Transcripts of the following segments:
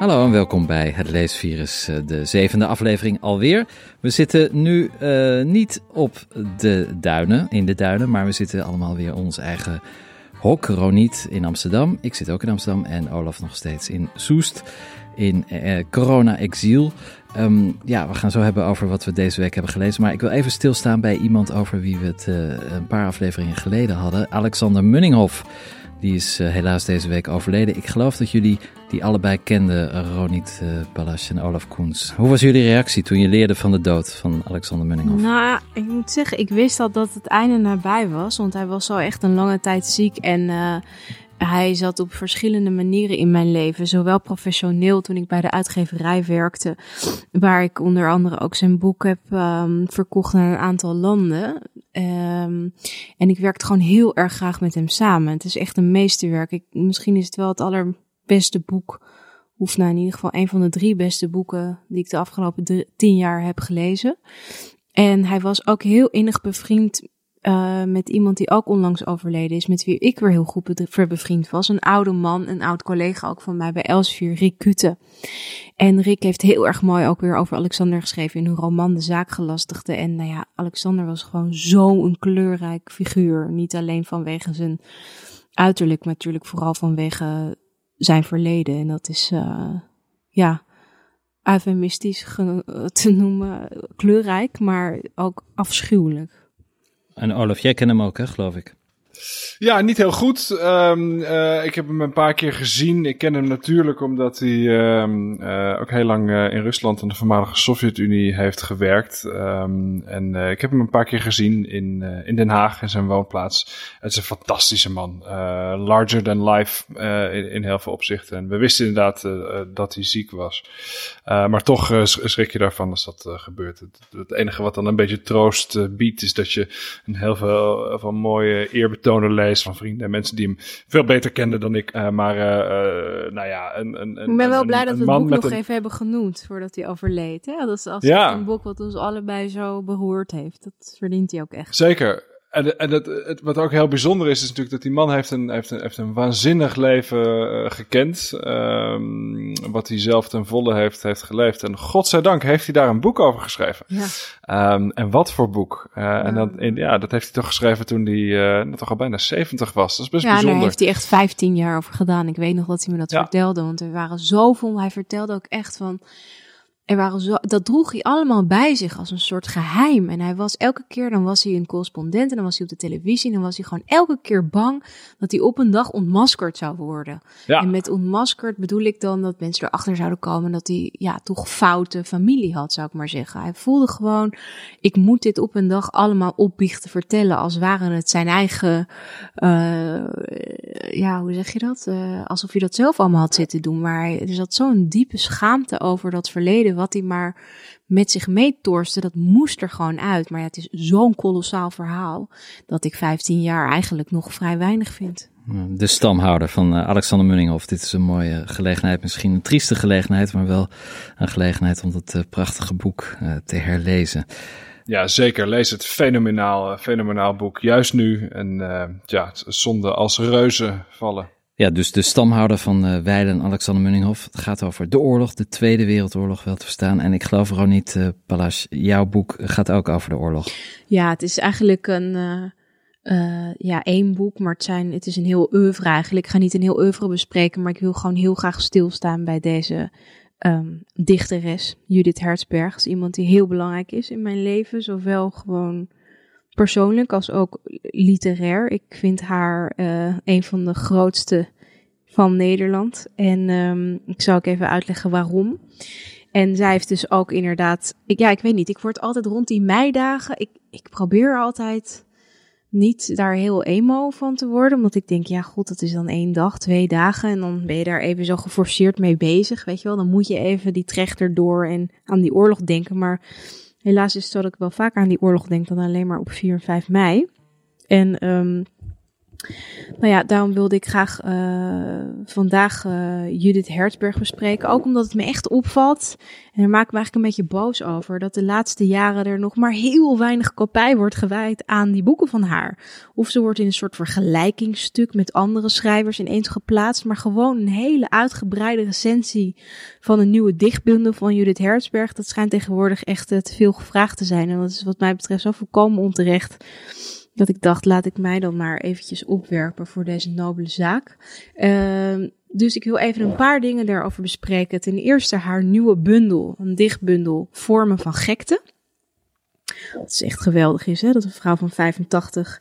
Hallo en welkom bij het Leesvirus, eh, de zevende aflevering alweer. We zitten nu uh, niet op de duinen, in de duinen, maar we zitten allemaal weer ons eigen hok, Roniet in Amsterdam. Ik zit ook in Amsterdam en Olaf nog steeds in Soest, in uh, corona-exil. Um, ja, we gaan zo hebben over wat we deze week hebben gelezen. Maar ik wil even stilstaan bij iemand over wie we het een paar afleveringen geleden hadden. Alexander Munninghoff. Die is uh, helaas deze week overleden. Ik geloof dat jullie die allebei kenden, Ronit uh, en Olaf Koens. Hoe was jullie reactie toen je leerde van de dood van Alexander Munninghoff? Nou, ik moet zeggen, ik wist al dat het einde nabij was. Want hij was al echt een lange tijd ziek. En hij zat op verschillende manieren in mijn leven. Zowel professioneel toen ik bij de uitgeverij werkte. Waar ik onder andere ook zijn boek heb um, verkocht naar een aantal landen. Um, en ik werkte gewoon heel erg graag met hem samen. Het is echt een meesterwerk. Ik, misschien is het wel het allerbeste boek. Of nou in ieder geval een van de drie beste boeken die ik de afgelopen drie, tien jaar heb gelezen. En hij was ook heel innig bevriend uh, met iemand die ook onlangs overleden is, met wie ik weer heel goed bevriend was. Een oude man, een oud collega ook van mij bij Elsevier, Rick Kute. En Rick heeft heel erg mooi ook weer over Alexander geschreven in een roman De Zaak Gelastigde. En nou ja, Alexander was gewoon zo'n kleurrijk figuur. Niet alleen vanwege zijn uiterlijk, maar natuurlijk vooral vanwege zijn verleden. En dat is, uh, ja, eufemistisch te noemen, kleurrijk, maar ook afschuwelijk. En Olaf, jij kent hem ook, hè, geloof ik. Ja, niet heel goed. Um, uh, ik heb hem een paar keer gezien. Ik ken hem natuurlijk omdat hij um, uh, ook heel lang uh, in Rusland en de voormalige Sovjet-Unie heeft gewerkt. Um, en ik heb hem een paar keer gezien in, in Den Haag, in zijn woonplaats. Het is een fantastische man. larger than life in, in, heel veel opzichten. En we wisten inderdaad dat hij ziek was. maar toch schrik je daarvan als dat gebeurt. Het, enige wat dan een beetje troost biedt, is dat je een heel veel van mooie eerbetonen leest van vrienden en mensen die hem veel beter kenden dan ik. Uh, maar uh, nou ja, een, een, Ik ben wel een, blij dat we het boek nog een... even hebben genoemd voordat hij overleed. Hè? Dat is als ja. een boek wat ons allebei zo beroerd heeft. Dat verdient hij ook echt. Zeker. En, en het, het, wat ook heel bijzonder is, is natuurlijk dat die man heeft een, heeft een, heeft een waanzinnig leven uh, gekend. Um, wat hij zelf ten volle heeft, heeft geleefd. En godzijdank heeft hij daar een boek over geschreven. Ja. Um, en wat voor boek. Uh, ja. En dat, ja, dat heeft hij toch geschreven toen hij uh, toch al bijna 70 was. Dat is best ja, bijzonder. daar heeft hij echt 15 jaar over gedaan. Ik weet nog dat hij me dat Ja. vertelde. Want er waren zoveel. Hij vertelde ook echt van. Er waren zo, dat droeg hij allemaal bij zich als een soort geheim. En hij was elke keer, dan was hij een correspondent en dan was hij op de televisie. En dan was hij gewoon elke keer bang dat hij op een dag ontmaskerd zou worden. Ja. En met ontmaskerd bedoel ik dan dat mensen erachter zouden komen dat hij ja, toch foute familie had, zou ik maar zeggen. Hij voelde gewoon, ik moet dit op een dag allemaal opbiechten vertellen. Als waren het zijn eigen, uh, ja, hoe zeg je dat? Uh, alsof hij dat zelf allemaal had zitten doen. Maar er zat zo'n diepe schaamte over dat verleden wat hij maar met zich meetorste, dat moest er gewoon uit. Maar ja, het is zo'n kolossaal verhaal dat ik 15 jaar eigenlijk nog vrij weinig vind. De stamhouder van uh, Alexander Munninghoff. Dit is een mooie gelegenheid, misschien een trieste gelegenheid, maar wel een gelegenheid om dat prachtige boek te herlezen. Ja, zeker. Lees het fenomenaal, fenomenaal boek. Juist nu. En ja, zonde als reuzen vallen. Ja, dus de stamhouder van uh, Weiden Alexander Munninghoff. Het gaat over de oorlog, de Tweede Wereldoorlog wel te verstaan. En ik geloof, Ronit uh, Palas, jouw boek gaat ook over de oorlog. Ja, het is eigenlijk een, uh, ja, één boek, maar het, zijn, het is een heel oeuvre eigenlijk. Ik ga niet een heel oeuvre bespreken, maar ik wil gewoon heel graag stilstaan bij deze um, dichteres, Judith Hertzberg. is iemand die heel belangrijk is in mijn leven, zowel gewoon persoonlijk als ook literair. Ik vind haar uh, een van de grootste van Nederland. En um, ik zal ook even uitleggen waarom. En zij heeft dus ook inderdaad. Ik, ja, ik weet niet. Ik word altijd rond die meidagen. Ik, ik probeer altijd niet daar heel emo van te worden. Omdat ik denk, ja, god, dat is dan één dag, twee dagen. En dan ben je daar even zo geforceerd mee bezig. Weet je wel, dan moet je even die trechter door en aan die oorlog denken. Maar Helaas is het zo dat ik wel vaker aan die oorlog denk dan alleen maar op 4 en 5 mei. En um, Nou ja, daarom wilde ik graag uh, vandaag uh, Judith Hertzberg bespreken. Ook omdat het me echt opvalt. En daar maak ik me eigenlijk een beetje boos over. Dat de laatste jaren er nog maar heel weinig kopij wordt gewijd aan die boeken van haar. Of ze wordt in een soort vergelijkingsstuk met andere schrijvers ineens geplaatst. Maar gewoon een hele uitgebreide recensie van een nieuwe dichtbundel van Judith Hertzberg. Dat schijnt tegenwoordig echt uh, te veel gevraagd te zijn. En dat is wat mij betreft zo volkomen onterecht dat ik dacht, laat ik mij dan maar eventjes opwerpen voor deze nobele zaak. Uh, dus ik wil even een paar dingen daarover bespreken. Ten eerste haar nieuwe bundel, een dichtbundel, Vormen van Gekte. Dat is echt geweldig is, hè? dat een vrouw van 85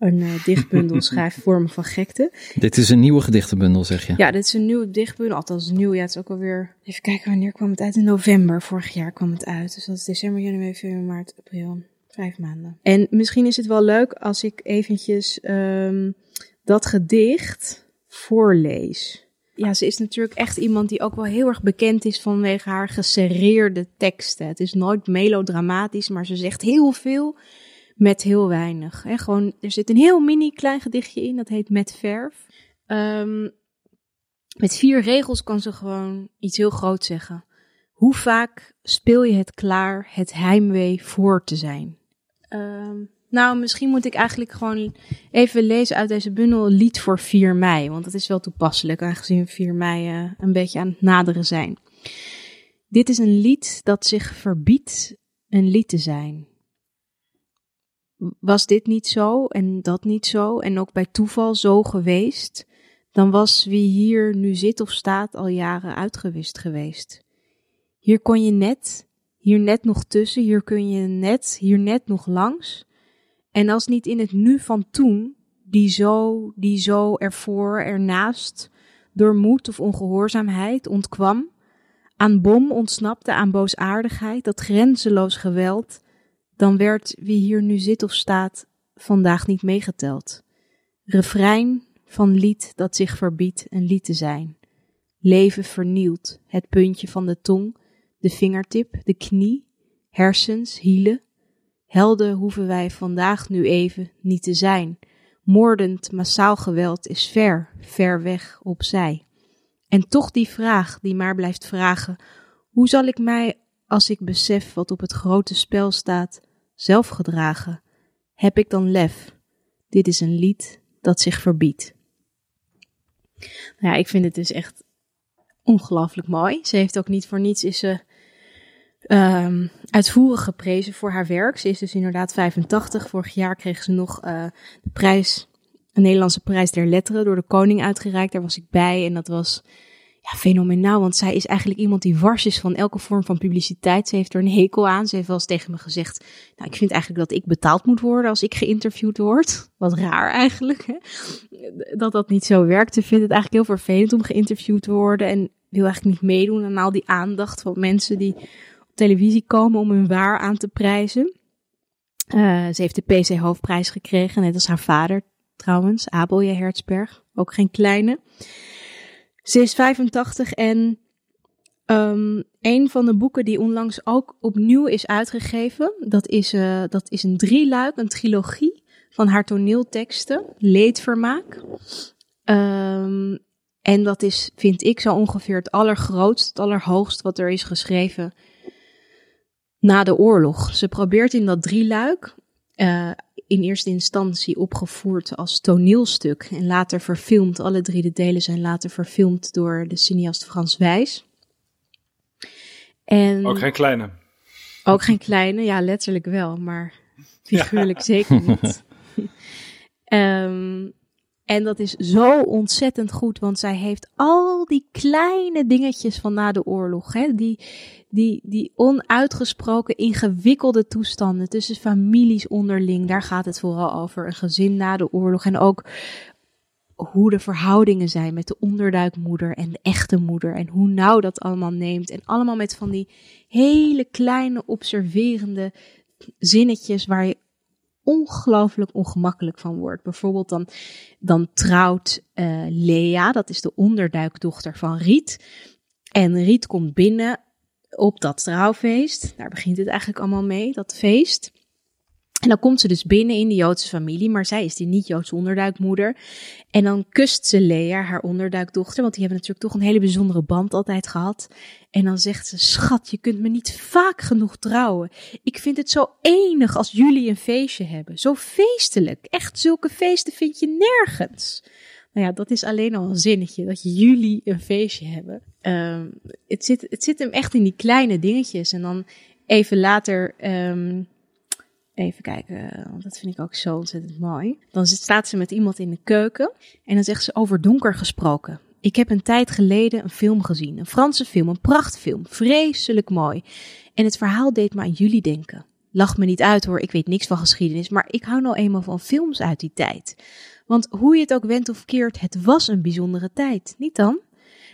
een uh, dichtbundel schrijft, Vormen van Gekte. Dit is een nieuwe gedichtenbundel, zeg je? Ja, dit is een nieuwe dichtbundel. Althans, nieuw. Ja, het is ook alweer... Even kijken, wanneer kwam het uit? In november. Vorig jaar kwam het uit. Dus dat is december, januari, februari, maart, april. Vijf maanden. En misschien is het wel leuk als ik eventjes um, dat gedicht voorlees. Ja, ze is natuurlijk echt iemand die ook wel heel erg bekend is vanwege haar geserreerde teksten. Het is nooit melodramatisch, maar ze zegt heel veel met heel weinig. He, gewoon, er zit een heel mini klein gedichtje in, dat heet Met verf. Um, met vier regels kan ze gewoon iets heel groot zeggen. Hoe vaak speel je het klaar het heimwee voor te zijn? Um, nou, misschien moet ik eigenlijk gewoon even lezen uit deze bundel Lied voor 4 mei. Want dat is wel toepasselijk, aangezien 4 mei uh, een beetje aan het naderen zijn. Dit is een lied dat zich verbiedt een lied te zijn. Was dit niet zo en dat niet zo en ook bij toeval zo geweest, dan was wie hier nu zit of staat al jaren uitgewist geweest. Hier kon je net hier net nog tussen, hier kun je net, hier net nog langs. En als niet in het nu van toen, die zo, die zo ervoor, ernaast, door moed of ongehoorzaamheid ontkwam, aan bom ontsnapte, aan boosaardigheid, dat grenzeloos geweld, dan werd wie hier nu zit of staat vandaag niet meegeteld. Refrein van lied dat zich verbiedt een lied te zijn. Leven vernield, het puntje van de tong, de vingertip, de knie, hersens, hielen. Helden hoeven wij vandaag nu even niet te zijn. Moordend massaal geweld is ver, ver weg opzij. En toch die vraag die maar blijft vragen: hoe zal ik mij, als ik besef wat op het grote spel staat, zelf gedragen? Heb ik dan lef? Dit is een lied dat zich verbiedt. Nou ja, ik vind het dus echt ongelooflijk mooi. Ze heeft ook niet voor niets is ze um, uitvoerig geprezen voor haar werk. Ze is dus inderdaad 85. Vorig jaar kreeg ze nog uh, de prijs, een Nederlandse prijs der letteren, door de koning uitgereikt. Daar was ik bij en dat was ja, fenomenaal, want zij is eigenlijk iemand die wars is van elke vorm van publiciteit. Ze heeft er een hekel aan. Ze heeft wel eens tegen me gezegd, nou, ik vind eigenlijk dat ik betaald moet worden als ik geïnterviewd word. Wat raar eigenlijk, hè? dat dat niet zo werkt. Ze vindt het eigenlijk heel vervelend om geïnterviewd te worden en wil eigenlijk niet meedoen aan al die aandacht van mensen die televisie komen om hun waar aan te prijzen. Uh, ze heeft de PC Hoofdprijs gekregen, net als haar vader trouwens, Abel J. Hertzberg, ook geen kleine. Ze is 85 en um, een van de boeken die onlangs ook opnieuw is uitgegeven, dat is, uh, dat is een drieluik, een trilogie van haar toneelteksten, Leedvermaak. Um, en dat is, vind ik, zo ongeveer het allergrootst, het allerhoogst wat er is geschreven na de oorlog. Ze probeert in dat drieluik, uh, in eerste instantie opgevoerd als toneelstuk en later verfilmd. Alle drie de delen zijn later verfilmd door de cineast Frans Wijs. En ook geen kleine. Ook geen kleine, ja, letterlijk wel, maar figuurlijk zeker niet. um, En dat is zo ontzettend goed, want zij heeft al die kleine dingetjes van na de oorlog, hè, die, die, die onuitgesproken ingewikkelde toestanden tussen families onderling, daar gaat het vooral over. Een gezin na de oorlog en ook hoe de verhoudingen zijn met de onderduikmoeder en de echte moeder en hoe nauw dat allemaal neemt. En allemaal met van die hele kleine observerende zinnetjes waar je ongelooflijk ongemakkelijk van wordt. Bijvoorbeeld dan, dan trouwt uh, Lea, dat is de onderduikdochter van Riet. En Riet komt binnen op dat trouwfeest. Daar begint het eigenlijk allemaal mee, dat feest. En dan komt ze dus binnen in de Joodse familie, maar zij is die niet-Joodse onderduikmoeder. En dan kust ze Lea, haar onderduikdochter, want die hebben natuurlijk toch een hele bijzondere band altijd gehad. En dan zegt ze, schat, je kunt me niet vaak genoeg trouwen. Ik vind het zo enig als jullie een feestje hebben. Zo feestelijk. Echt, zulke feesten vind je nergens. Nou ja, dat is alleen al een zinnetje, dat jullie een feestje hebben. Um, het, zit, het zit hem echt in die kleine dingetjes. En dan even later... Um, Even kijken, want dat vind ik ook zo ontzettend mooi. Dan staat ze met iemand in de keuken en dan zegt ze over donker gesproken. Ik heb een tijd geleden een film gezien, een Franse film, een prachtfilm, vreselijk mooi. En het verhaal deed me aan jullie denken. Lach me niet uit hoor, ik weet niks van geschiedenis, maar ik hou nou eenmaal van films uit die tijd. Want hoe je het ook went of keert, het was een bijzondere tijd, niet dan?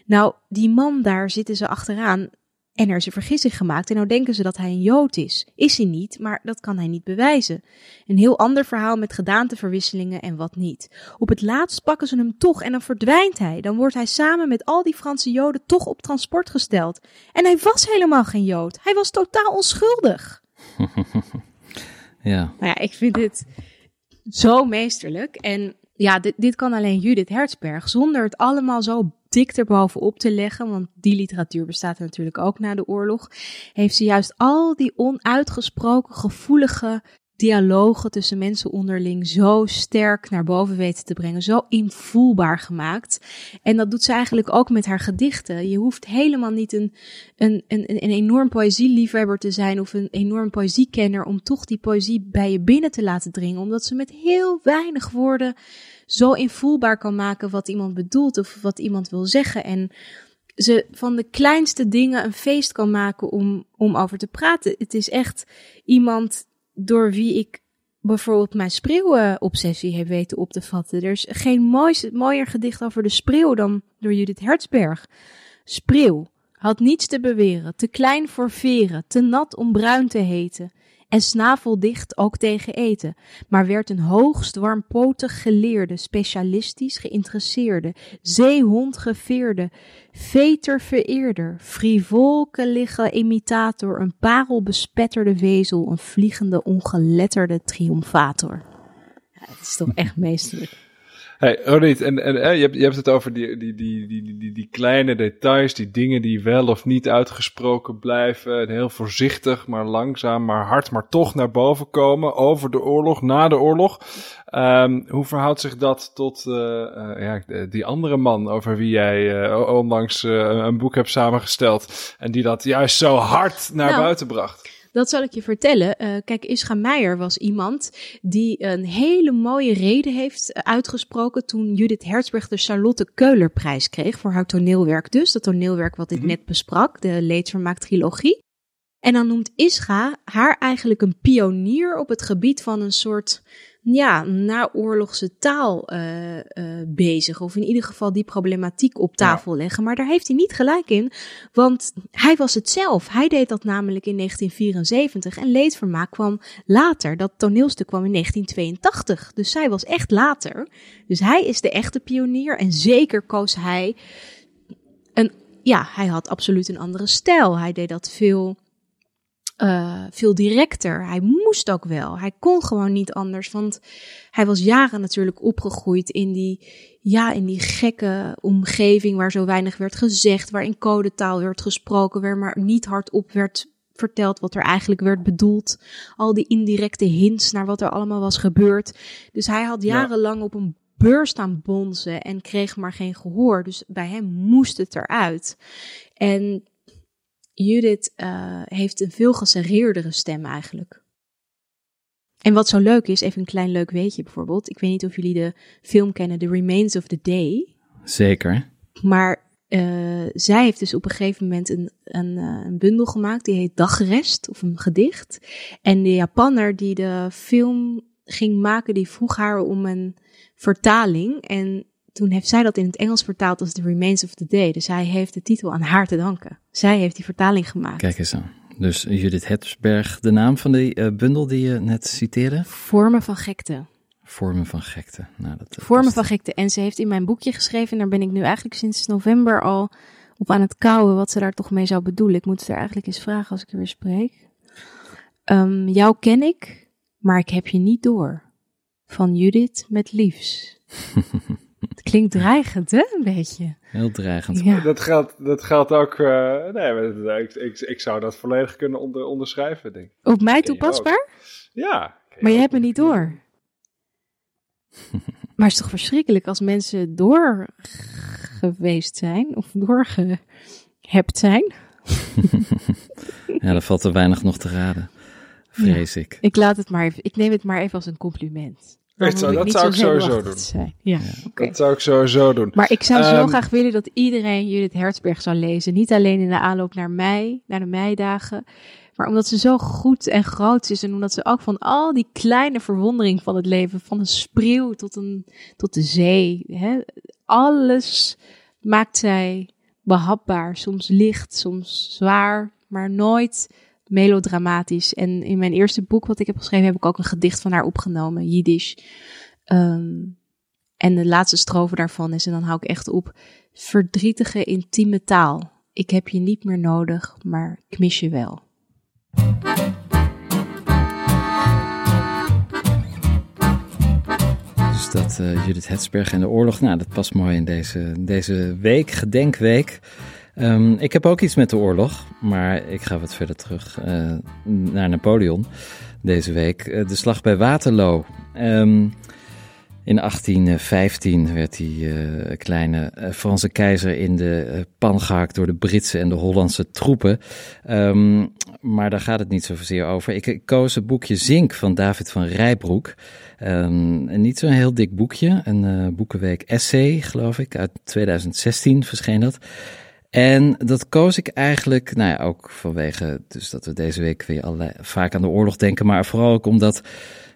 Nou, die man daar zitten ze achteraan en er is een vergissing gemaakt en nou denken ze dat hij een Jood is. Is hij niet, maar dat kan hij niet bewijzen. Een heel ander verhaal met gedaanteverwisselingen en wat niet. Op het laatst pakken ze hem toch en dan verdwijnt hij. Dan wordt hij samen met al die Franse Joden toch op transport gesteld. En hij was helemaal geen Jood. Hij was totaal onschuldig. ja. Nou ja, ik vind dit zo meesterlijk. En ja, dit, dit kan alleen Judith Hertzberg. Zonder het allemaal zo dik erbovenop te leggen, want die literatuur bestaat natuurlijk ook na de oorlog, heeft ze juist al die onuitgesproken gevoelige dialogen tussen mensen onderling zo sterk naar boven weten te brengen, zo invoelbaar gemaakt. En dat doet ze eigenlijk ook met haar gedichten. Je hoeft helemaal niet een, een, een, een enorm poëzieliefhebber te zijn of een enorm poëziekenner om toch die poëzie bij je binnen te laten dringen, omdat ze met heel weinig woorden zo invoelbaar kan maken wat iemand bedoelt of wat iemand wil zeggen. En ze van de kleinste dingen een feest kan maken om, om over te praten. Het is echt iemand door wie ik bijvoorbeeld mijn spreeuwenobsessie heb weten op te vatten. Er is geen mooier gedicht over de spreeuw dan door Judith Hertzberg. Spreeuw had niets te beweren, te klein voor veren, te nat om bruin te heten en snaveldicht ook tegen eten, maar werd een hoogst warmpotig geleerde, specialistisch geïnteresseerde, zeehond geveerde, veter vereerder, frivolke liggen imitator, een parelbespetterde wezel, een vliegende ongeletterde triomfator. Ja, het is toch echt meesterlijk. Hey, Ronit, en, en je, hebt, je hebt het over die, die, die, die, die, die kleine details, die dingen die wel of niet uitgesproken blijven. En heel voorzichtig, maar langzaam, maar hard, maar toch naar boven komen over de oorlog, na de oorlog. Um, hoe verhoudt zich dat tot uh, uh, ja, die andere man over wie jij uh, onlangs een boek hebt samengesteld en die dat juist zo hard naar nou, buiten bracht? Dat zal ik je vertellen. Uh, kijk, Ischa Meijer was iemand die een hele mooie reden heeft uitgesproken toen Judith Herzberg de Charlotte Keulerprijs kreeg voor haar toneelwerk dus. Dat toneelwerk wat ik net besprak, de Leedvermaak trilogie. En dan noemt Ischa haar eigenlijk een pionier op het gebied van een soort ja, naoorlogse taal uh, uh, bezig. Of in ieder geval die problematiek op tafel leggen. Maar daar heeft hij niet gelijk in. Want hij was het zelf. Hij deed dat namelijk in 1974. En Leedvermaak kwam later. Dat toneelstuk kwam in 1982. Dus zij was echt later. Dus hij is de echte pionier. En zeker koos hij een. Ja, hij had absoluut een andere stijl. Hij deed dat veel uh, veel directer. Hij moest ook wel. Hij kon gewoon niet anders. Want hij was jaren natuurlijk opgegroeid in die, ja, in die gekke omgeving waar zo weinig werd gezegd. Waar in codetaal werd gesproken. Waar maar niet hardop werd verteld wat er eigenlijk werd bedoeld. Al die indirecte hints naar wat er allemaal was gebeurd. Dus hij had jarenlang op een beurs staan bonzen en kreeg maar geen gehoor. Dus bij hem moest het eruit. En Judith uh, heeft een veel geserreerdere stem eigenlijk. En wat zo leuk is, even een klein leuk weetje bijvoorbeeld. Ik weet niet of jullie de film kennen, The Remains of the Day. Zeker. Maar uh, zij heeft dus op een gegeven moment een, een, uh, een, bundel gemaakt, die heet Dagrest, of een gedicht. En de Japanner die de film ging maken, die vroeg haar om een vertaling. En toen heeft zij dat in het Engels vertaald als The Remains of the Day. Dus hij heeft de titel aan haar te danken. Zij heeft die vertaling gemaakt. Kijk eens aan. Dus Judith Hetsberg, de naam van die uh, bundel die je net citeerde? Vormen van gekte. Vormen van gekte. Nou, dat, Vormen van gekte. En ze heeft in mijn boekje geschreven, en daar ben ik nu eigenlijk sinds november al op aan het kouwen, wat ze daar toch mee zou bedoelen. Ik moet het er eigenlijk eens vragen als ik er weer spreek. Um, jou ken ik, maar ik heb je niet door. Van Judith met liefs. Klinkt dreigend, hè? Een beetje. Heel dreigend. Ja. Dat geldt, dat geldt ook. eh, nee, maar dat- ik, ik, ik zou dat volledig kunnen onder, onderschrijven, denk ik. Op mij toepasbaar? Ja. Maar je hebt me niet door. Maar het is toch verschrikkelijk als mensen door geweest zijn of doorgehept zijn? Ja, er valt er weinig nog te raden. Vrees ik. Ik laat het maar even. Ik neem het maar even als een compliment. Weet dat zou zo ik sowieso doen. zijn. Ja. Dat zou ik sowieso doen. Maar ik zou zo Ehm, graag willen dat iedereen Judith Hertzberg zou lezen. Niet alleen in de aanloop naar mei, naar de meidagen. Maar omdat ze zo goed en groot is. En omdat ze ook van al die kleine verwondering van het leven. Van een spreeuw tot, een, tot de zee. Hè, alles maakt zij behapbaar. Soms licht, soms zwaar. Maar nooit melodramatisch. En in mijn eerste boek wat ik heb geschreven. Heb ik ook een gedicht van haar opgenomen. Jiddisch. Ehm, en de laatste strofe daarvan is, en dan hou ik echt op, verdrietige intieme taal. Ik heb je niet meer nodig, maar ik mis je wel. Dus dat eh, Judith Hetsberg en de oorlog, nou, dat past mooi in deze, deze week, gedenkweek. Ehm, ik heb ook iets met de oorlog, maar ik ga wat verder terug eh, naar Napoleon deze week. Eh, de slag bij Waterloo. Ehm, in 1815 werd die eh, kleine Franse keizer in de pan gehakt door de Britse en de Hollandse troepen. Ehm, maar daar gaat het niet zozeer over. Ik, koos het boekje Zink van David van Rijbroek. Niet zo'n heel dik boekje, een eh, boekenweek essay, geloof ik, uit 2016 verscheen dat. En dat koos ik eigenlijk, nou ja, ook vanwege dus dat we deze week weer allerlei, vaak aan de oorlog denken, maar vooral ook omdat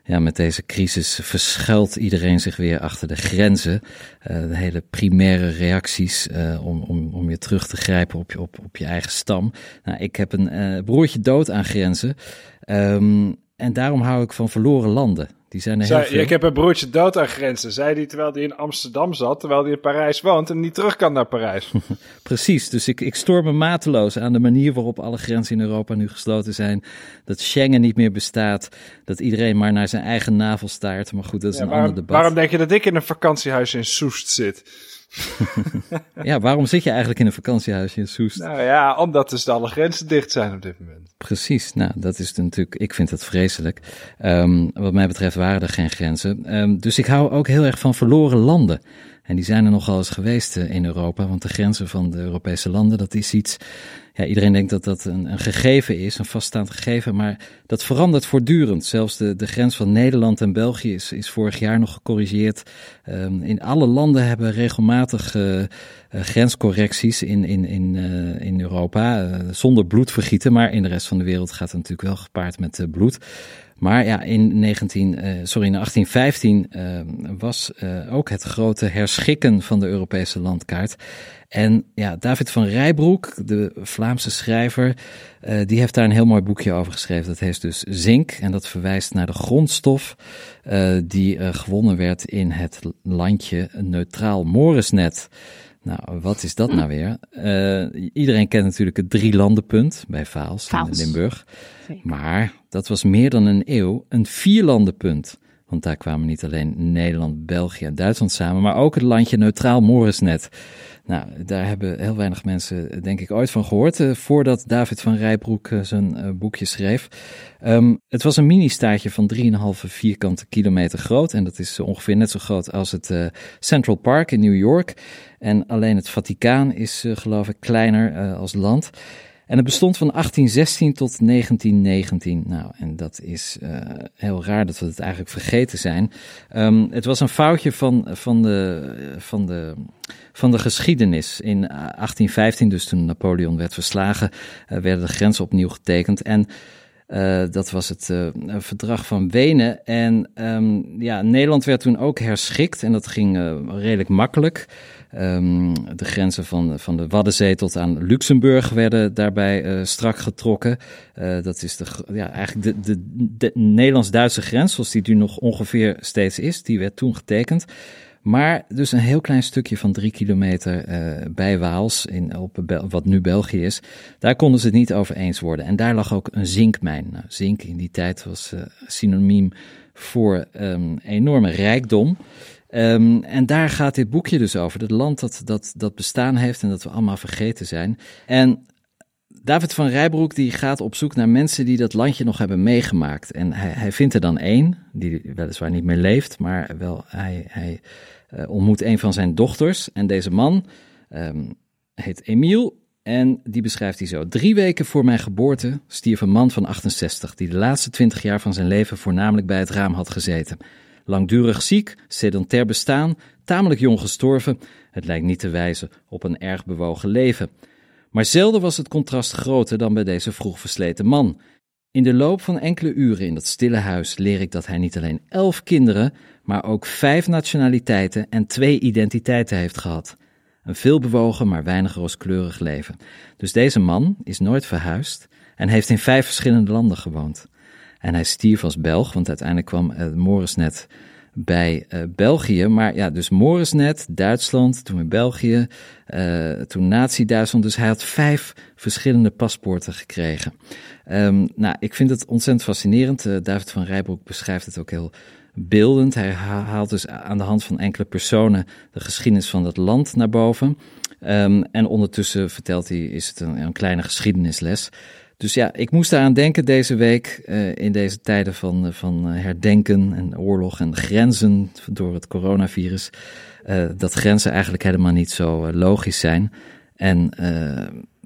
ja, met deze crisis verschuilt iedereen zich weer achter de grenzen. Eh, de hele primaire reacties eh, om, om, om je terug te grijpen op je, op, op je eigen stam. Nou, ik heb een eh, broertje dood aan grenzen. Ehm, en daarom hou ik van verloren landen. Die zijn er heel Zij, veel. ik heb een broertje dood aan grenzen. Zei hij terwijl hij in Amsterdam zat, terwijl hij in Parijs woont en niet terug kan naar Parijs. Precies, dus ik, ik stoor me mateloos aan de manier waarop alle grenzen in Europa nu gesloten zijn. Dat Schengen niet meer bestaat, dat iedereen maar naar zijn eigen navel staart. Maar goed, dat is Ja, een waarom, ander debat. waarom denk je dat ik in een vakantiehuis in Soest zit? Ja, waarom zit je eigenlijk in een vakantiehuisje in Soest? Nou ja, omdat dus alle grenzen dicht zijn op dit moment. Precies, nou dat is natuurlijk, ik vind dat vreselijk. Ehm, wat mij betreft waren er geen grenzen. Ehm, dus ik hou ook heel erg van verloren landen. En die zijn er nogal eens geweest eh, in Europa, want de grenzen van de Europese landen, dat is iets. Iedereen denkt dat dat een, een gegeven is, een vaststaand gegeven, maar dat verandert voortdurend. Zelfs de, de grens van Nederland en België is, is vorig jaar nog gecorrigeerd. Ehm, in alle landen hebben regelmatig eh, eh, grenscorrecties in, in, in, eh, in Europa, zonder bloedvergieten, maar in de rest van de wereld gaat het natuurlijk wel gepaard met bloed. Maar ja, in, 19, eh, sorry, in 1815 eh, was eh, ook het grote herschikken van de Europese landkaart. En ja, David van Rijbroek, de Vlaamse schrijver, die heeft daar een heel mooi boekje over geschreven. Dat heet dus Zink en dat verwijst naar de grondstof die gewonnen werd in het landje Neutraal Morisnet. Nou, wat is dat nou weer? Eh, iedereen kent natuurlijk het drie landenpunt bij Vaals, in. Limburg. Zeker. Maar dat was meer dan een eeuw een vierlandenpunt. Want daar kwamen niet alleen Nederland, België en Duitsland samen, maar ook het landje Neutraal Morisnet. Nou, daar hebben heel weinig mensen, denk ik, ooit van gehoord, eh, voordat David van Rijbroek eh, zijn eh, boekje schreef. Ehm, het was een mini-staatje van 3,5 vierkante kilometer groot. En dat is ongeveer net zo groot als het Central Park in New York. En alleen het Vaticaan is, geloof ik, kleiner als land. En het bestond van 1816 tot 1919. Nou, en dat is eh, heel raar dat we het eigenlijk vergeten zijn. Ehm, het was een foutje van, van, de, van, de, van de geschiedenis. In eh, 1815, dus toen Napoleon werd verslagen, eh, werden de grenzen opnieuw getekend. En eh, dat was het eh, verdrag van Wenen. En ehm, ja, Nederland werd toen ook herschikt en dat ging eh, redelijk makkelijk. Ehm, de grenzen van, van de Waddenzee tot aan Luxemburg werden daarbij eh, strak getrokken. Eh, dat is de, ja, eigenlijk de, de, de Nederlands-Duitse grens, zoals die nu nog ongeveer steeds is. Die werd toen getekend. Maar dus een heel klein stukje van drie kilometer uh, bij Waals, in, op wat nu België is, daar konden ze het niet over eens worden. En daar lag ook een zinkmijn. Nou, zink in die tijd was synoniem voor um, enorme rijkdom. Um, en daar gaat dit boekje dus over. Het land dat, dat, dat bestaan heeft en dat we allemaal vergeten zijn. En David van Rijbroek die gaat op zoek naar mensen die dat landje nog hebben meegemaakt. En hij, hij vindt er dan één, die weliswaar niet meer leeft, maar wel hij, hij uh, ontmoet een van zijn dochters. En deze man um, heet Emiel en die beschrijft hij zo. Drie weken voor mijn geboorte stierf een man van 68, die de laatste twintig jaar van zijn leven voornamelijk bij het raam had gezeten. Langdurig ziek, sedentair bestaan, tamelijk jong gestorven. Het lijkt niet te wijzen op een erg bewogen leven. Maar zelden was het contrast groter dan bij deze vroeg versleten man. In de loop van enkele uren in dat stille huis leer ik dat hij niet alleen elf kinderen, maar ook vijf nationaliteiten en twee identiteiten heeft gehad. Een veelbewogen, maar weinig rooskleurig leven. Dus deze man is nooit verhuisd en heeft in vijf verschillende landen gewoond. En hij stierf als Belg, want uiteindelijk kwam uh, Morisnet bij uh, België. Maar ja, dus Morisnet, Duitsland, toen in België, uh, toen Nazi-Duitsland. Dus hij had vijf verschillende paspoorten gekregen. Um, nou, ik vind het ontzettend fascinerend. David van Rijbroek beschrijft het ook heel beeldend. Hij haalt dus aan de hand van enkele personen de geschiedenis van dat land naar boven. Um, en ondertussen vertelt hij, is het een, een kleine geschiedenisles. Dus ja, ik moest eraan denken deze week uh, in deze tijden van, uh, van herdenken en oorlog en grenzen door het coronavirus. Dat grenzen eigenlijk helemaal niet zo logisch zijn. En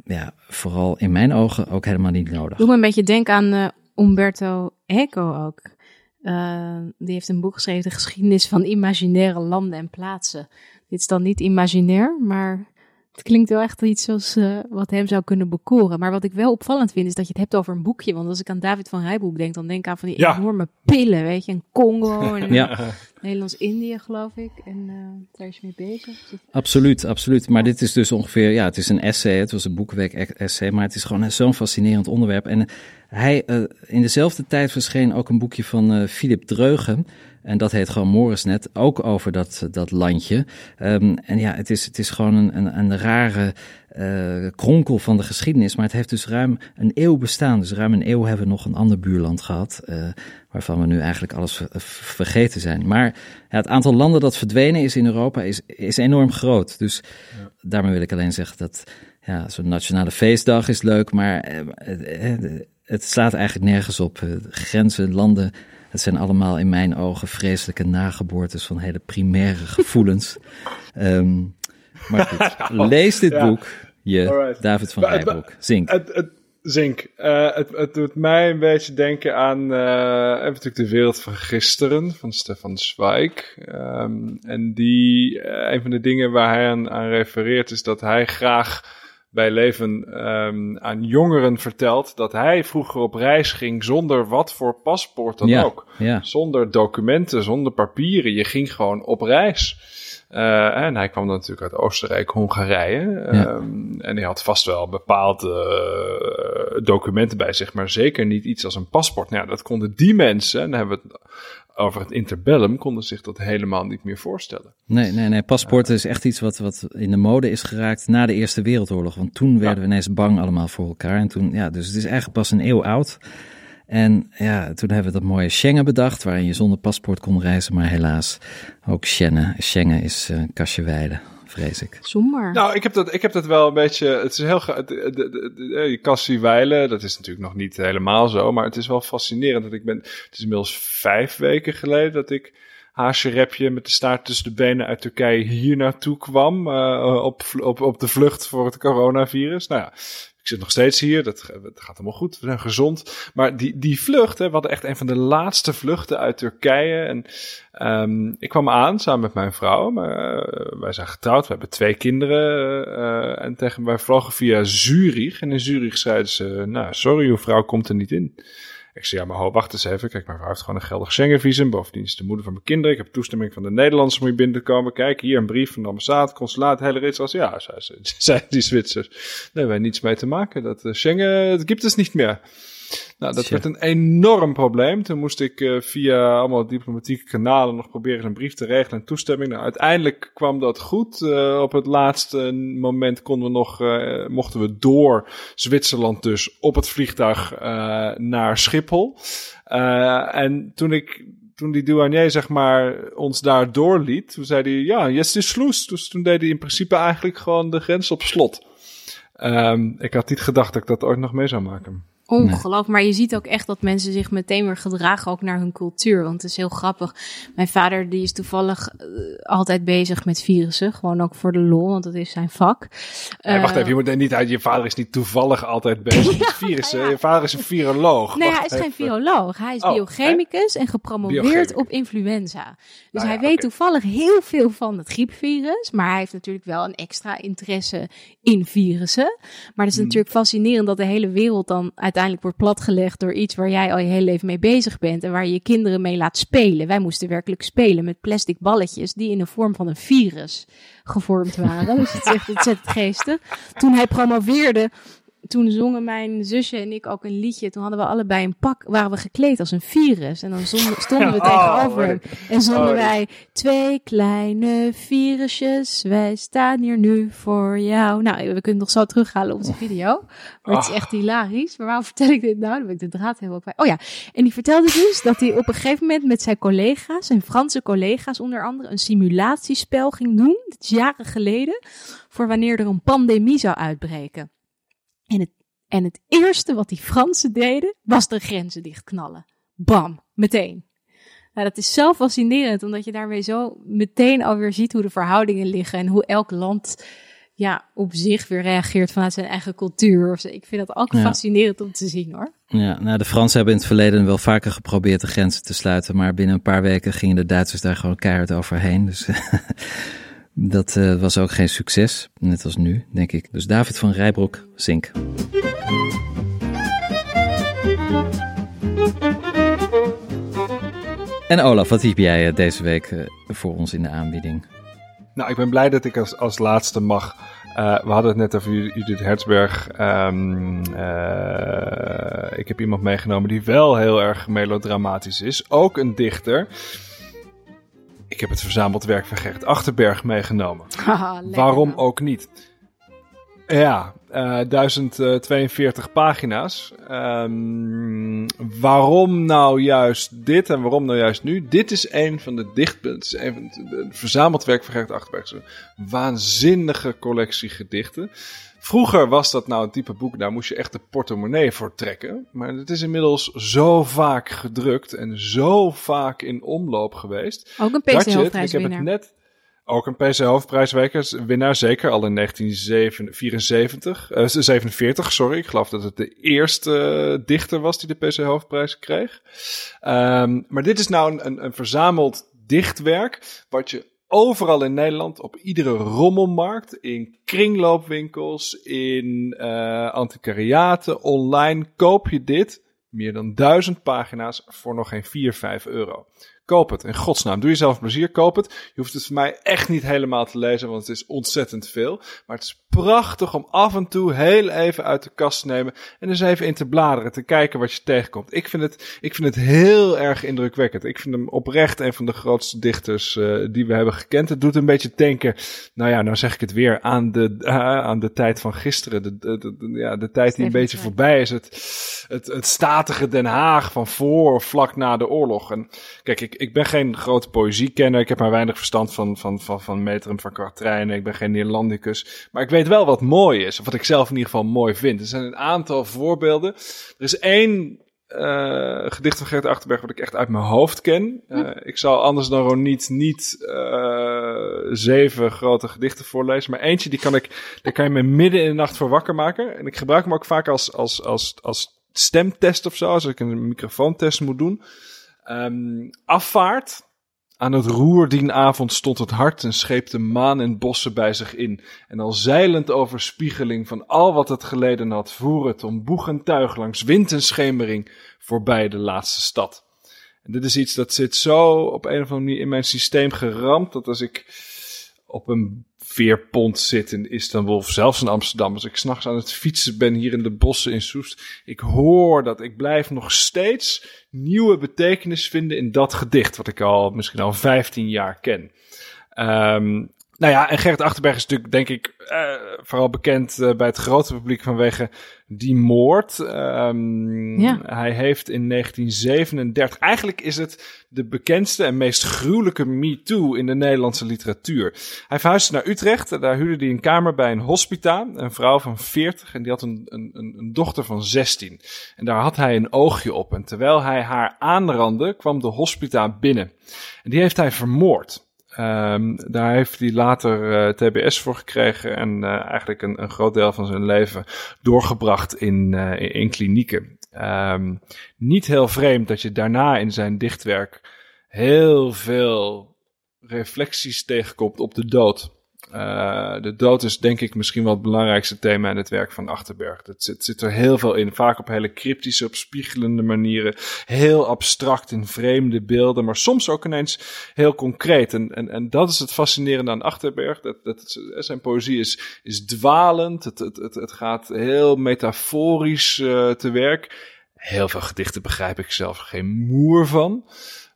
ja, vooral in mijn ogen ook helemaal niet nodig. Doe me een beetje denken aan Umberto Eco ook. die heeft een boek geschreven, De geschiedenis van imaginaire landen en plaatsen. Dit is dan niet imaginair, maar het klinkt wel echt iets zoals uh, wat hem zou kunnen bekoren. Maar wat ik wel opvallend vind, is dat je het hebt over een boekje. Want als ik aan David van Rijboek denk, dan denk ik aan van die ja. enorme pillen, weet je. Een Congo en ja. Nederlands-Indië, geloof ik. En uh, daar is je mee bezig. Absoluut, absoluut. Maar dit is dus ongeveer, ja, het is een essay. Het was een boekweek essay, maar het is gewoon zo'n fascinerend onderwerp. En hij, uh, in dezelfde tijd verscheen ook een boekje van uh, Philip Dreugen. En dat heet gewoon Morisnet, ook over dat, dat landje. Um, en ja, het is, het is gewoon een, een, een rare uh, kronkel van de geschiedenis. Maar het heeft dus ruim een eeuw bestaan. Dus ruim een eeuw hebben we nog een ander buurland gehad. Uh, waarvan we nu eigenlijk alles vergeten zijn. Maar ja, het aantal landen dat verdwenen is in Europa is, is enorm groot. Dus ja. daarmee wil ik alleen zeggen dat ja, zo'n nationale feestdag is leuk. Maar het slaat eigenlijk nergens op. Grenzen, landen het zijn allemaal in mijn ogen vreselijke nageboortes van hele primaire gevoelens. um, maar goed, lees dit ja. boek. Je, Alright. David van Rijbroek. Zink. Het, het, zink. Uh, het, het doet mij een beetje denken aan uh, natuurlijk de wereld van gisteren van Stefan Zweig. Um, en die, uh, een van de dingen waar hij aan, aan refereert is dat hij graag bij Leven um, aan jongeren vertelt dat hij vroeger op reis ging zonder wat voor paspoort dan ja, ook. Ja. Zonder documenten, zonder papieren. Je ging gewoon op reis. Uh, en hij kwam dan natuurlijk uit Oostenrijk, Hongarije. Ja. Um, en hij had vast wel bepaalde uh, documenten bij zich, maar zeker niet iets als een paspoort. Nou dat konden die mensen, en dan hebben we het over het interbellum konden zich dat helemaal niet meer voorstellen. Nee, nee, nee. Paspoorten is echt iets wat, wat in de mode is geraakt na de Eerste Wereldoorlog. Want toen werden ja. we ineens bang allemaal voor elkaar. En toen, ja, dus het is eigenlijk pas een eeuw oud. En ja, toen hebben we dat mooie Schengen bedacht, waarin je zonder paspoort kon reizen. Maar helaas, ook Schengen, Schengen is een kastje weiden vrees ik. Somber. Nou, ik heb dat, ik heb dat wel een beetje. Het is heel. De, de, de, de, je kassie wijlen, dat is natuurlijk nog niet helemaal zo. Maar het is wel fascinerend dat ik ben. Het is inmiddels vijf weken geleden dat ik haasjerepje met de staart tussen de benen uit Turkije hier naartoe kwam. Uh, op, op, op de vlucht voor het coronavirus. Nou ja, ik zit nog steeds hier, dat, gaat helemaal goed, we zijn gezond. Maar die, die vlucht, hè, we hadden echt een van de laatste vluchten uit Turkije. En um, ik kwam aan samen met mijn vrouw. Maar, uh, wij zijn getrouwd, we hebben twee kinderen. Uh, en tegen, wij vlogen via Zurich. En in Zurich zeiden ze, nou sorry, uw vrouw komt er niet in. Ik zei, ja, maar wacht eens even. Kijk, mijn vrouw heeft gewoon een geldig Schengenvisum. Bovendien is de moeder van mijn kinderen. Ik heb toestemming van de Nederlanders om hier binnen te komen. Kijk, hier een brief van de ambassade, consulaat, hele rits. Als ja, zei, zei die Zwitsers. Daar hebben niets mee te maken. Dat uh, Schengen, dat gibt es niet meer. Nou, dat Tja. werd een enorm probleem. Toen moest ik eh, via allemaal diplomatieke kanalen nog proberen een brief te regelen en toestemming. Nou, uiteindelijk kwam dat goed. Eh, op het laatste moment konden we nog, eh, mochten we door Zwitserland dus op het vliegtuig naar Schiphol. En toen ik toen die douanier zeg maar ons daar doorliet, toen zei hij ja, yes is sloes. Dus toen deed hij in principe eigenlijk gewoon de grens op slot. Ehm, ik had niet gedacht dat ik dat ooit nog mee zou maken. Ongelooflijk. Maar je ziet ook echt dat mensen zich meteen weer gedragen ook naar hun cultuur. Want het is heel grappig. Mijn vader die is toevallig eh, altijd bezig met virussen. Gewoon ook voor de lol, want dat is zijn vak. Wacht Eh, even, je moet er niet uit. Je vader is niet toevallig altijd bezig met virussen. ja. Je vader is een viroloog. Nee, Wacht hij is geen viroloog. Hij is Oh, biochemicus en gepromoveerd op influenza. Dus Nou hij ja, weet toevallig heel veel van het griepvirus. Maar hij heeft natuurlijk wel een extra interesse in virussen. Maar het is Hmm. natuurlijk fascinerend dat de hele wereld dan uiteindelijk wordt platgelegd door iets waar jij al je hele leven mee bezig bent. En waar je je kinderen mee laat spelen. Wij moesten werkelijk spelen met plastic balletjes die in de vorm van een virus gevormd waren. dus het is echt ontzettend geestig. Toen hij promoveerde, toen zongen mijn zusje en ik ook een liedje. Toen hadden we allebei een pak, waren we gekleed als een virus. En dan zonden, stonden we Oh, tegenover hem. En zongen Oh, wij, twee kleine virusjes, wij staan hier nu voor jou. Nou, we kunnen nog zo terughalen op onze video. Maar het is Oh. echt hilarisch. Maar waarom vertel ik dit nou? Dan ben ik de draad helemaal kwijt. Oh ja, en die vertelde dus dat hij op een gegeven moment met zijn collega's, zijn Franse collega's onder andere, een simulatiespel ging doen. Dit is jaren geleden. Voor wanneer er een pandemie zou uitbreken. En het, en het eerste wat die Fransen deden, was de grenzen dichtknallen. Bam, meteen. Nou, dat is zo fascinerend, omdat je daarmee zo meteen alweer ziet hoe de verhoudingen liggen en hoe elk land ja, op zich weer reageert vanuit zijn eigen cultuur. Ik vind dat ook Ja. fascinerend om te zien hoor. Ja, nou, de Fransen hebben in het verleden wel vaker geprobeerd de grenzen te sluiten, maar binnen een paar weken gingen de Duitsers daar gewoon keihard overheen. Dus dat eh, was ook geen succes, net als nu, denk ik. Dus David van Rijbroek, Zink. En Olaf, wat heb jij eh, deze week eh, voor ons in de aanbieding? Nou, ik ben blij dat ik als, als laatste mag. We hadden het net over Judith Hertzberg. Ehm, eh, ik heb iemand meegenomen die wel heel erg melodramatisch is. Ook een dichter. Ik heb het verzameld werk van Gert Achterberg meegenomen. Haha, Waarom dan. ook niet? Ja, eh 1042 pagina's. Ehm, waarom nou juist dit en waarom nou juist nu? Dit is een van de dichtpunten. Het verzameld werk van Gert Achterberg. Een waanzinnige collectie gedichten. Vroeger was dat nou een type boek, daar moest je echt de portemonnee voor trekken. Maar het is inmiddels zo vaak gedrukt en zo vaak in omloop geweest. Ook een Dat PC je het, ik heb het net. Ook een PC hoofdprijswinnaar, zeker al in 1974, eh 47, sorry. Ik geloof dat het de eerste eh, dichter was die de PC hoofdprijs kreeg. Ehm, maar dit is nou een, een, een verzameld dichtwerk wat je overal in Nederland op iedere rommelmarkt, in kringloopwinkels, in antiquariaten, online koop je dit. Meer dan duizend pagina's voor nog geen 4, 5 euro. Koop het. In godsnaam. Doe jezelf plezier. Koop het. Je hoeft het voor mij echt niet helemaal te lezen, want het is ontzettend veel. Maar het is prachtig om af en toe heel even uit de kast te nemen. En eens even in te bladeren. Te kijken wat je tegenkomt. Ik vind het, ik vind het heel erg indrukwekkend. Ik vind hem oprecht een van de grootste dichters uh, die we hebben gekend. Het doet een beetje denken. Nou ja, nou zeg ik het weer. Aan de, uh, aan de tijd van gisteren. De, de, de, de ja, de tijd die een beetje voorbij is. Het, het, het statige Den Haag van voor of vlak na de oorlog. En kijk, ik, ik ben geen grote poëziekenner. Ik heb maar weinig verstand van, van, van, van metrum, van kwartrijnen. Ik ben geen Neerlandicus. Maar ik weet wel wat mooi is. Of wat ik zelf in ieder geval mooi vind. Er zijn een aantal voorbeelden. Er is één uh, gedicht van Gert Achterberg wat ik echt uit mijn hoofd ken. Uh, ik zal anders dan Roniet niet uh, zeven grote gedichten voorlezen. Maar eentje, die kan ik, daar kan je me midden in de nacht voor wakker maken. En ik gebruik hem ook vaak als, als, als, als stemtest of zo. Als ik een microfoontest moet doen. Um, afvaart. Aan het roer die avond stond het hart en scheep de maan en bossen bij zich in. En al zeilend over spiegeling van al wat het geleden had, voer het om boeg en tuig langs wind en schemering voorbij de laatste stad. En dit is iets dat zit zo op een of andere manier in mijn systeem geramd, dat als ik op een veerpont zit in Istanbul of zelfs in Amsterdam. Als ik s'nachts aan het fietsen ben hier in de bossen in Soest. Ik hoor dat ik blijf nog steeds nieuwe betekenis vinden in dat gedicht. Wat ik al misschien al 15 jaar ken. Um, nou ja, en Gerrit Achterberg is natuurlijk, denk ik, uh, vooral bekend uh, bij het grote publiek vanwege die moord. Um, ja. Hij heeft in 1937, eigenlijk is het de bekendste en meest gruwelijke MeToo in de Nederlandse literatuur. Hij verhuisde naar Utrecht, daar huurde hij een kamer bij een hospita, een vrouw van 40 en die had een, een, een dochter van 16. En daar had hij een oogje op en terwijl hij haar aanrandde, kwam de hospita binnen. En die heeft hij vermoord. Um, daar heeft hij later eh, TBS voor gekregen en uh, eigenlijk een, een, groot deel van zijn leven doorgebracht in, uh, in, in, klinieken. Um, niet heel vreemd dat je daarna in zijn dichtwerk heel veel reflecties tegenkomt op de dood. Uh, de dood is denk ik misschien wel het belangrijkste thema in het werk van Achterberg. Het zit, zit er heel veel in. Vaak op hele cryptische, op spiegelende manieren. Heel abstract in vreemde beelden. Maar soms ook ineens heel concreet. En, en, dat is het fascinerende aan Achterberg. Dat, dat, zijn poëzie is, is dwalend. Het, het, het, het gaat heel metaforisch uh, te werk. Heel veel gedichten begrijp ik zelf geen moer van.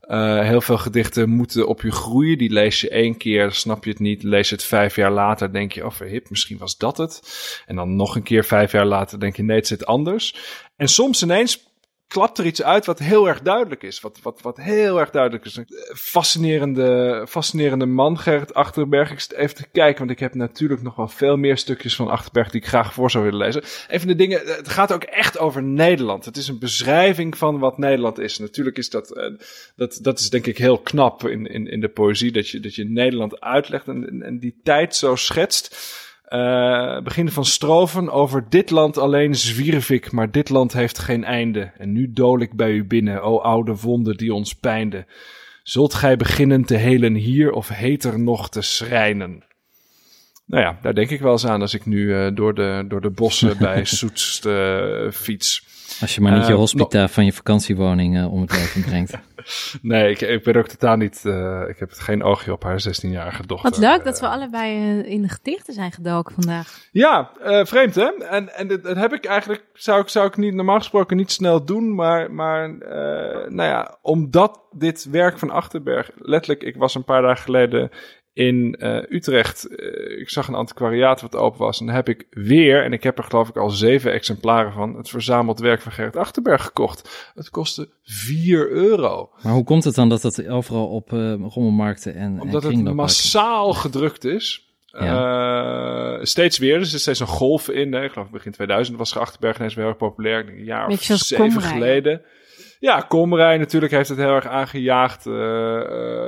Uh, heel veel gedichten moeten op je groeien. Die lees je één keer, snap je het niet. Lees het vijf jaar later, denk je, oh verhip, misschien was dat het. En dan nog een keer vijf jaar later denk je, nee, het zit anders. En soms ineens klapt er iets uit wat heel erg duidelijk is. Wat, wat, wat heel erg duidelijk is. Fascinerende, fascinerende man, Gerrit Achterberg. Ik zit even te kijken, want ik heb natuurlijk nog wel veel meer stukjes van Achterberg die ik graag voor zou willen lezen. Een van de dingen, het gaat ook echt over Nederland. Het is een beschrijving van wat Nederland is. Natuurlijk is dat, uh, dat, dat is denk ik heel knap in, in, in de poëzie, dat je, dat je Nederland uitlegt en, en die tijd zo schetst. Uh, beginnen van strofen over dit land alleen zwierf ik, maar dit land heeft geen einde. En nu dool ik bij u binnen, o oude wonden die ons pijnden. Zult gij beginnen te helen hier of heter nog te schrijnen? Nou ja, daar denk ik wel eens aan als ik nu uh, door, de, door de bossen bij Soetst uh, fiets. Als je maar niet je hospita van je vakantiewoning om het leven brengt. nee, ik, ik ben ook totaal niet. Uh, ik heb geen oogje op haar 16-jarige dochter. Wat leuk dat we allebei uh, in de gedichten zijn gedoken vandaag. Ja, vreemd hè? En, en dat, dat, heb ik eigenlijk. Zou ik, zou ik niet normaal gesproken niet snel doen. Maar, maar nou ja, omdat dit werk van Achterberg. Letterlijk, ik was een paar dagen geleden in uh, Utrecht. Uh, ik zag een antiquariaat wat open was. En dan heb ik weer, en ik heb er geloof ik al zeven exemplaren van, het verzameld werk van Gerrit Achterberg gekocht. Het kostte 4 euro. Maar hoe komt het dan dat het overal op uh, rommelmarkten en Omdat het massaal gedrukt is. Ja. steeds weer, dus er is steeds een golf in. Hè. Ik geloof begin 2000 was Achterberg ineens heel erg populair. Een jaar of zeven geleden. Ja, Komrij natuurlijk heeft het heel erg aangejaagd. Uh, uh,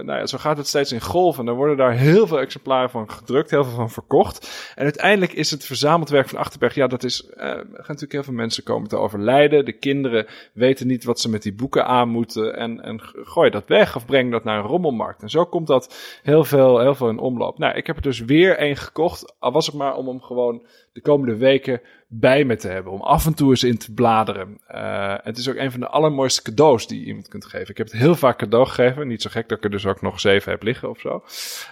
nou ja, zo gaat het steeds in golven. Er worden daar heel veel exemplaren van gedrukt, heel veel van verkocht. En uiteindelijk is het verzameld werk van Achterberg, ja, dat is, er gaan natuurlijk heel veel mensen komen te overlijden. De kinderen weten niet wat ze met die boeken aan moeten en, en gooi dat weg of breng dat naar een rommelmarkt. En zo komt dat heel veel, heel veel in omloop. Nou, ik heb er dus weer één gekocht, al was het maar om hem gewoon de komende weken bij me te hebben. Om af en toe eens in te bladeren. Uh, het is ook een van de allermooiste cadeaus die je iemand kunt geven. Ik heb het heel vaak cadeau gegeven. Niet zo gek dat ik er dus ook nog zeven heb liggen of zo.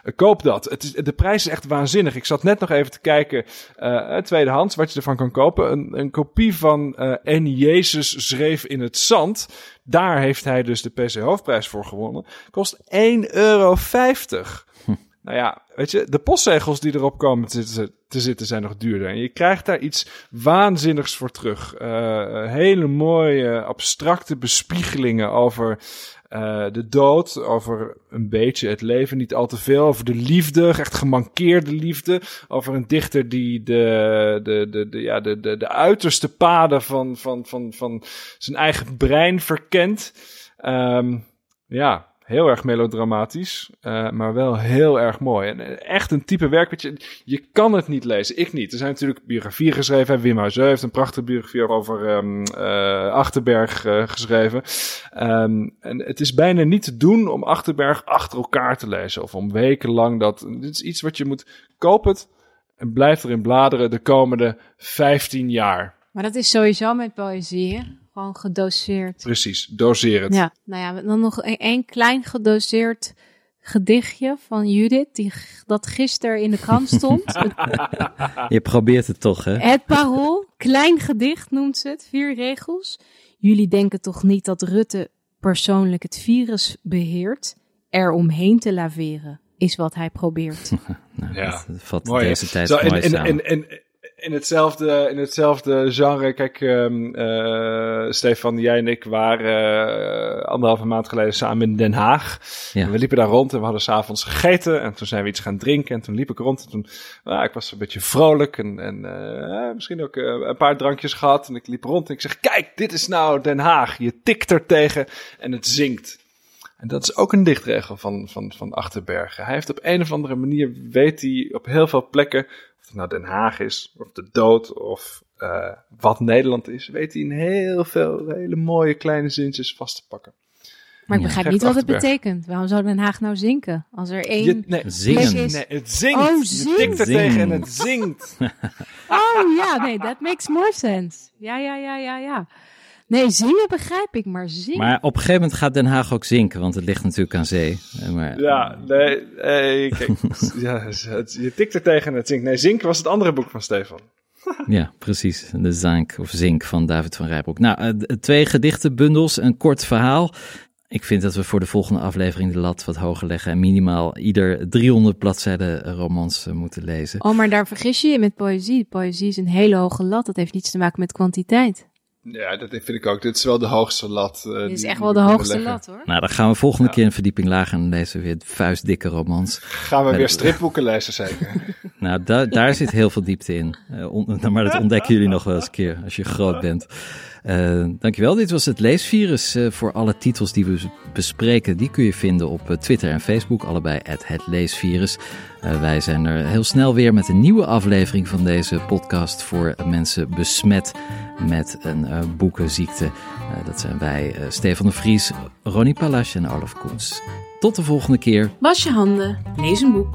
Uh, koop dat. Het is, de prijs is echt waanzinnig. Ik zat net nog even te kijken. Uh, tweedehands, wat je ervan kan kopen. Een, een kopie van En Jezus schreef in het zand. Daar heeft hij dus de PC Hoofdprijs voor gewonnen. Kost 1,50 euro. Nou ja, weet je, de postzegels die erop komen te zitten, te zitten zijn nog duurder. En je krijgt daar iets waanzinnigs voor terug. Uh, hele mooie abstracte bespiegelingen over uh, de dood, over een beetje het leven, niet al te veel, over de liefde, echt gemankeerde liefde, over een dichter die de, de, de, de, ja, de, de, de uiterste paden van, van, van, van zijn eigen brein verkent. Um, ja, heel erg melodramatisch, uh, maar wel heel erg mooi. En eh, echt een type werk, je, kan het niet lezen. Ik niet. Er zijn natuurlijk biografieën geschreven. Wim Huizeu heeft een prachtige biografie over um, uh, Achterberg geschreven. Um, en het is bijna niet te doen om Achterberg achter elkaar te lezen. Of om wekenlang dat... Dit is iets wat je moet... Koop het en blijf erin bladeren de komende 15 jaar. Maar dat is sowieso met poëzie, gewoon gedoseerd. Precies, doseer het. Ja, nou ja, dan nog één klein gedoseerd gedichtje van Judith, die, dat gisteren in de krant stond. Je probeert het toch, hè? Het parool, klein gedicht noemt ze het, vier regels. Jullie denken toch niet dat Rutte persoonlijk het virus beheert? Er omheen te laveren is wat hij probeert. Nou, Ja. dat vat Mooi, deze tijd Zo, mooi samen. in, in, in, hetzelfde, in hetzelfde genre, kijk, ehm, eh, Stefan, jij en ik waren eh, anderhalve maand geleden samen in Den Haag. Ja. En we liepen daar rond en we hadden s'avonds gegeten en toen zijn we iets gaan drinken en toen liep ik rond en toen, ah, ik was een beetje vrolijk en, en eh, misschien ook een paar drankjes gehad en ik liep rond en ik zeg, kijk, dit is nou Den Haag. Je tikt er tegen en het zingt. En dat is ook een dichtregel van, van, van Achterbergen. Hij heeft op een of andere manier, weet hij op heel veel plekken, of het nou Den Haag is, of de dood, of eh, wat Nederland is, weet hij in heel veel hele mooie kleine zintjes vast te pakken. Maar ik begrijp niet wat het betekent. Waarom zou Den Haag nou zinken? Als er één... Je, nee, Zingen. Is- nee, het zingt. Oh, je zingt. tikt er Zing. tegen en het zingt. Oh ja, nee, that makes more sense. Ja, ja, ja, ja, ja. Nee, zingen begrijp ik, maar zingen... Maar op een gegeven moment gaat Den Haag ook zinken, want het ligt natuurlijk aan zee. Eh, Maar, Ja, nee, nee kijk, ja, het- je tikt er tegen en het zingt. Nee, Zink was het andere boek van Stefan. Ja, precies. De Zank of Zink van David van Rijbroek. Nou, eh, twee gedichtenbundels, een kort verhaal. Ik vind dat we voor de volgende aflevering de lat wat hoger leggen en minimaal ieder 300 bladzijden romans eh, moeten lezen. Oh, maar daar vergis je je met poëzie. Poëzie is een hele hoge lat. Dat heeft niets te maken met kwantiteit. Ja, dat vind ik ook. Dit is wel de hoogste lat. eh, Dit is echt wel de hoogste leggen. lat, hoor. Nou, dan gaan we volgende keer een verdieping lager en lezen we weer vuistdikke romans. Gaan we Met- weer stripboeken lezen, zeker? Nou, da- daar zit heel veel diepte in. Eh, on- maar dat ontdekken jullie nog wel eens een keer als je groot bent. Eh, dankjewel. Dit was het leesvirus. Eh, voor alle titels die we bespreken, die kun je vinden op Twitter en Facebook. Allebei het leesvirus. Eh, wij zijn er heel snel weer met een nieuwe aflevering van deze podcast voor mensen besmet met een eh, boekenziekte. Eh, dat zijn wij, eh, Stefan de Vries, Ronnie Palas en Olaf Koens. Tot de volgende keer. Was je handen, lees een boek.